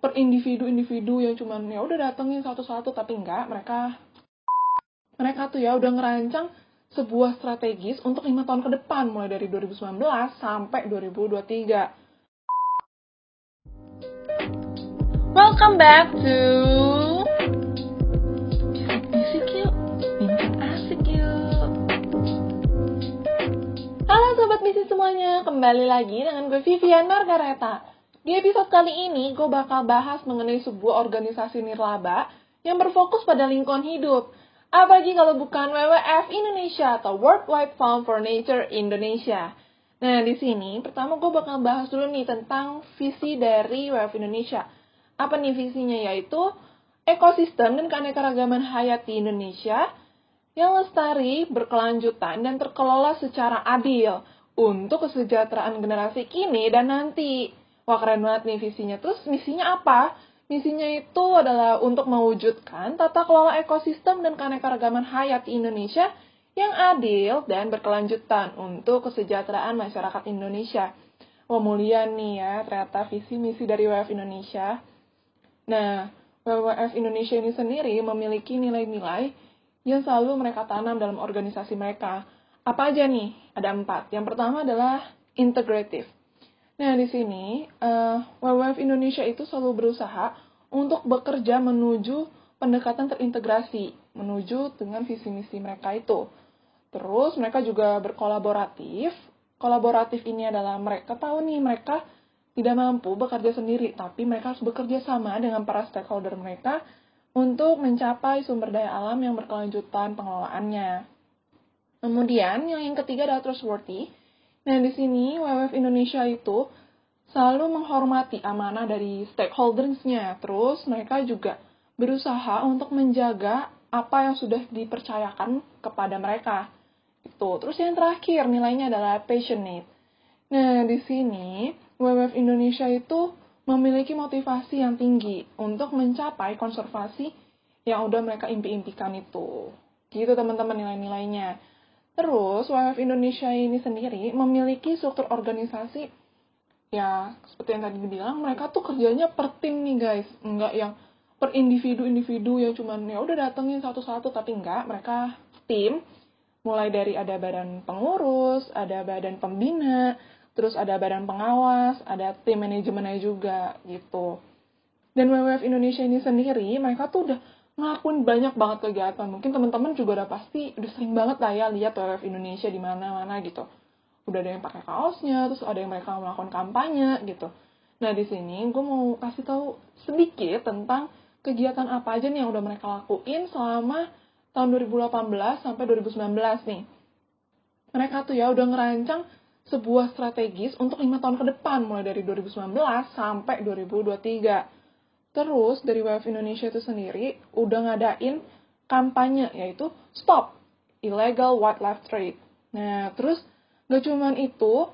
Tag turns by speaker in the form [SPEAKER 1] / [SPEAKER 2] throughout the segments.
[SPEAKER 1] per individu-individu yang cuman ya udah datengin satu-satu tapi enggak mereka mereka tuh ya udah ngerancang sebuah strategis untuk lima tahun ke depan mulai dari 2019 sampai 2023.
[SPEAKER 2] Welcome back to Music yuk, asik yuk.
[SPEAKER 1] Halo sobat misi semuanya, kembali lagi dengan gue Vivian Margareta. Di episode kali ini, gue bakal bahas mengenai sebuah organisasi nirlaba yang berfokus pada lingkungan hidup. Apalagi kalau bukan WWF Indonesia atau World Wide Fund for Nature Indonesia. Nah, di sini pertama gue bakal bahas dulu nih tentang visi dari WWF Indonesia. Apa nih visinya? Yaitu ekosistem dan keanekaragaman hayati Indonesia yang lestari, berkelanjutan, dan terkelola secara adil untuk kesejahteraan generasi kini dan nanti. Wah keren banget nih visinya. Terus misinya apa? Misinya itu adalah untuk mewujudkan tata kelola ekosistem dan keanekaragaman hayati Indonesia yang adil dan berkelanjutan untuk kesejahteraan masyarakat Indonesia. Wah mulia nih ya ternyata visi misi dari WWF Indonesia. Nah, WWF Indonesia ini sendiri memiliki nilai-nilai yang selalu mereka tanam dalam organisasi mereka. Apa aja nih? Ada empat. Yang pertama adalah integratif. Nah, di sini uh, WWF Indonesia itu selalu berusaha untuk bekerja menuju pendekatan terintegrasi, menuju dengan visi misi mereka itu. Terus mereka juga berkolaboratif. Kolaboratif ini adalah mereka tahu nih mereka tidak mampu bekerja sendiri, tapi mereka harus bekerja sama dengan para stakeholder mereka untuk mencapai sumber daya alam yang berkelanjutan pengelolaannya. Kemudian yang ketiga adalah trustworthy. Nah, di sini WWF Indonesia itu selalu menghormati amanah dari stakeholders-nya. Terus mereka juga berusaha untuk menjaga apa yang sudah dipercayakan kepada mereka. Itu. Terus yang terakhir nilainya adalah passionate. Nah, di sini WWF Indonesia itu memiliki motivasi yang tinggi untuk mencapai konservasi yang udah mereka impi-impikan itu. Gitu teman-teman nilai-nilainya. Terus, WWF Indonesia ini sendiri memiliki struktur organisasi ya seperti yang tadi dibilang mereka tuh kerjanya per tim nih guys. Enggak yang per individu-individu yang cuman ya udah datengin satu-satu tapi enggak mereka tim mulai dari ada badan pengurus ada badan pembina terus ada badan pengawas ada tim manajemennya juga gitu. Dan WWF Indonesia ini sendiri mereka tuh udah ngelakuin banyak banget kegiatan. Mungkin teman-teman juga udah pasti udah sering banget lah ya lihat WWF Indonesia di mana-mana gitu. Udah ada yang pakai kaosnya, terus ada yang mereka melakukan kampanye gitu. Nah di sini gue mau kasih tahu sedikit tentang kegiatan apa aja nih yang udah mereka lakuin selama tahun 2018 sampai 2019 nih. Mereka tuh ya udah ngerancang sebuah strategis untuk lima tahun ke depan mulai dari 2019 sampai 2023 Terus dari WWF Indonesia itu sendiri udah ngadain kampanye yaitu Stop Illegal Wildlife Trade. Nah, terus gak cuman itu,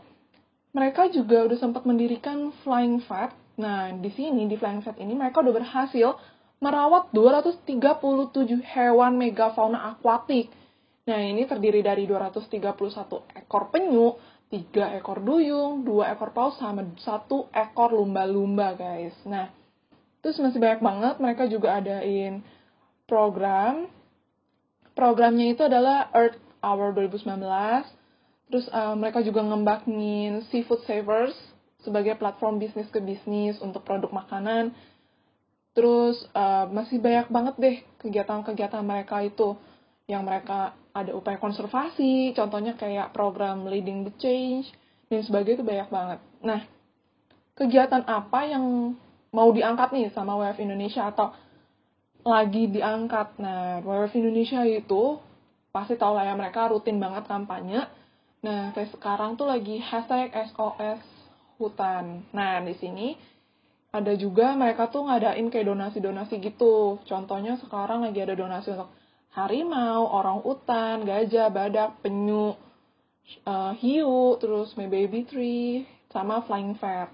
[SPEAKER 1] mereka juga udah sempat mendirikan Flying Fat. Nah, di sini di Flying Fat ini mereka udah berhasil merawat 237 hewan megafauna akuatik. Nah, ini terdiri dari 231 ekor penyu, 3 ekor duyung, 2 ekor paus, sama 1 ekor lumba-lumba, guys. Nah, Terus masih banyak banget mereka juga adain program. Programnya itu adalah Earth Hour 2019. Terus uh, mereka juga ngembangin Seafood Savers sebagai platform bisnis ke bisnis untuk produk makanan. Terus uh, masih banyak banget deh kegiatan-kegiatan mereka itu yang mereka ada upaya konservasi, contohnya kayak program Leading the Change dan sebagainya itu banyak banget. Nah, kegiatan apa yang mau diangkat nih sama WF Indonesia atau lagi diangkat. Nah, WF Indonesia itu pasti tau lah ya mereka rutin banget kampanye. Nah, kayak sekarang tuh lagi hashtag SOS hutan. Nah, di sini ada juga mereka tuh ngadain kayak donasi-donasi gitu. Contohnya sekarang lagi ada donasi untuk harimau, orang utan, gajah, badak, penyu, uh, hiu, terus my baby tree, sama flying fat.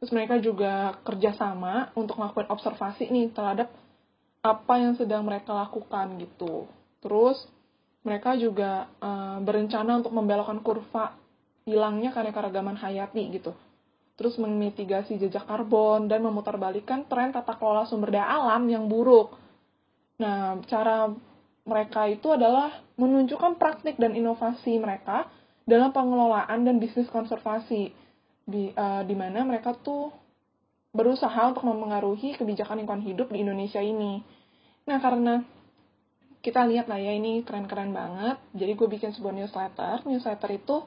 [SPEAKER 1] Terus mereka juga kerjasama untuk melakukan observasi nih terhadap apa yang sedang mereka lakukan gitu. Terus mereka juga uh, berencana untuk membelokkan kurva hilangnya keanekaragaman hayati gitu. terus memitigasi jejak karbon, dan memutarbalikkan tren tata kelola sumber daya alam yang buruk. Nah, cara mereka itu adalah menunjukkan praktik dan inovasi mereka dalam pengelolaan dan bisnis konservasi, di, uh, di mana mereka tuh berusaha untuk mempengaruhi kebijakan lingkungan hidup di Indonesia ini. Nah, karena kita lihat lah ya ini keren-keren banget, jadi gue bikin sebuah newsletter. Newsletter itu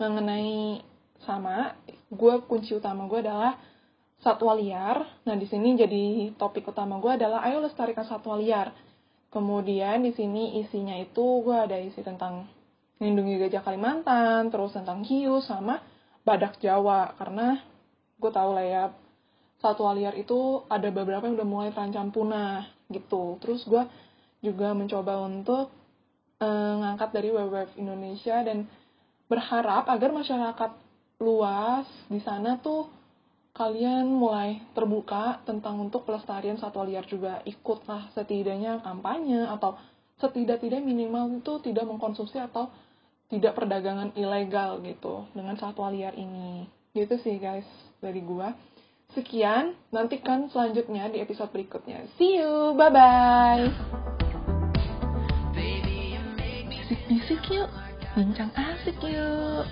[SPEAKER 1] mengenai sama, gue kunci utama gue adalah satwa liar. Nah, di sini jadi topik utama gue adalah ayo lestarikan satwa liar. Kemudian di sini isinya itu gue ada isi tentang melindungi gajah Kalimantan, terus tentang hiu sama badak Jawa karena gue tau lah ya satwa liar itu ada beberapa yang udah mulai terancam punah gitu. Terus gue juga mencoba untuk uh, ngangkat dari WWF Indonesia dan berharap agar masyarakat luas di sana tuh kalian mulai terbuka tentang untuk pelestarian satwa liar juga ikutlah setidaknya kampanye atau setidak-tidak minimal itu tidak mengkonsumsi atau tidak perdagangan ilegal gitu dengan satwa liar ini. Gitu sih guys dari gua. Sekian, nantikan selanjutnya di episode berikutnya. See you, bye-bye.
[SPEAKER 2] Bisik-bisik yuk, bincang asik yuk.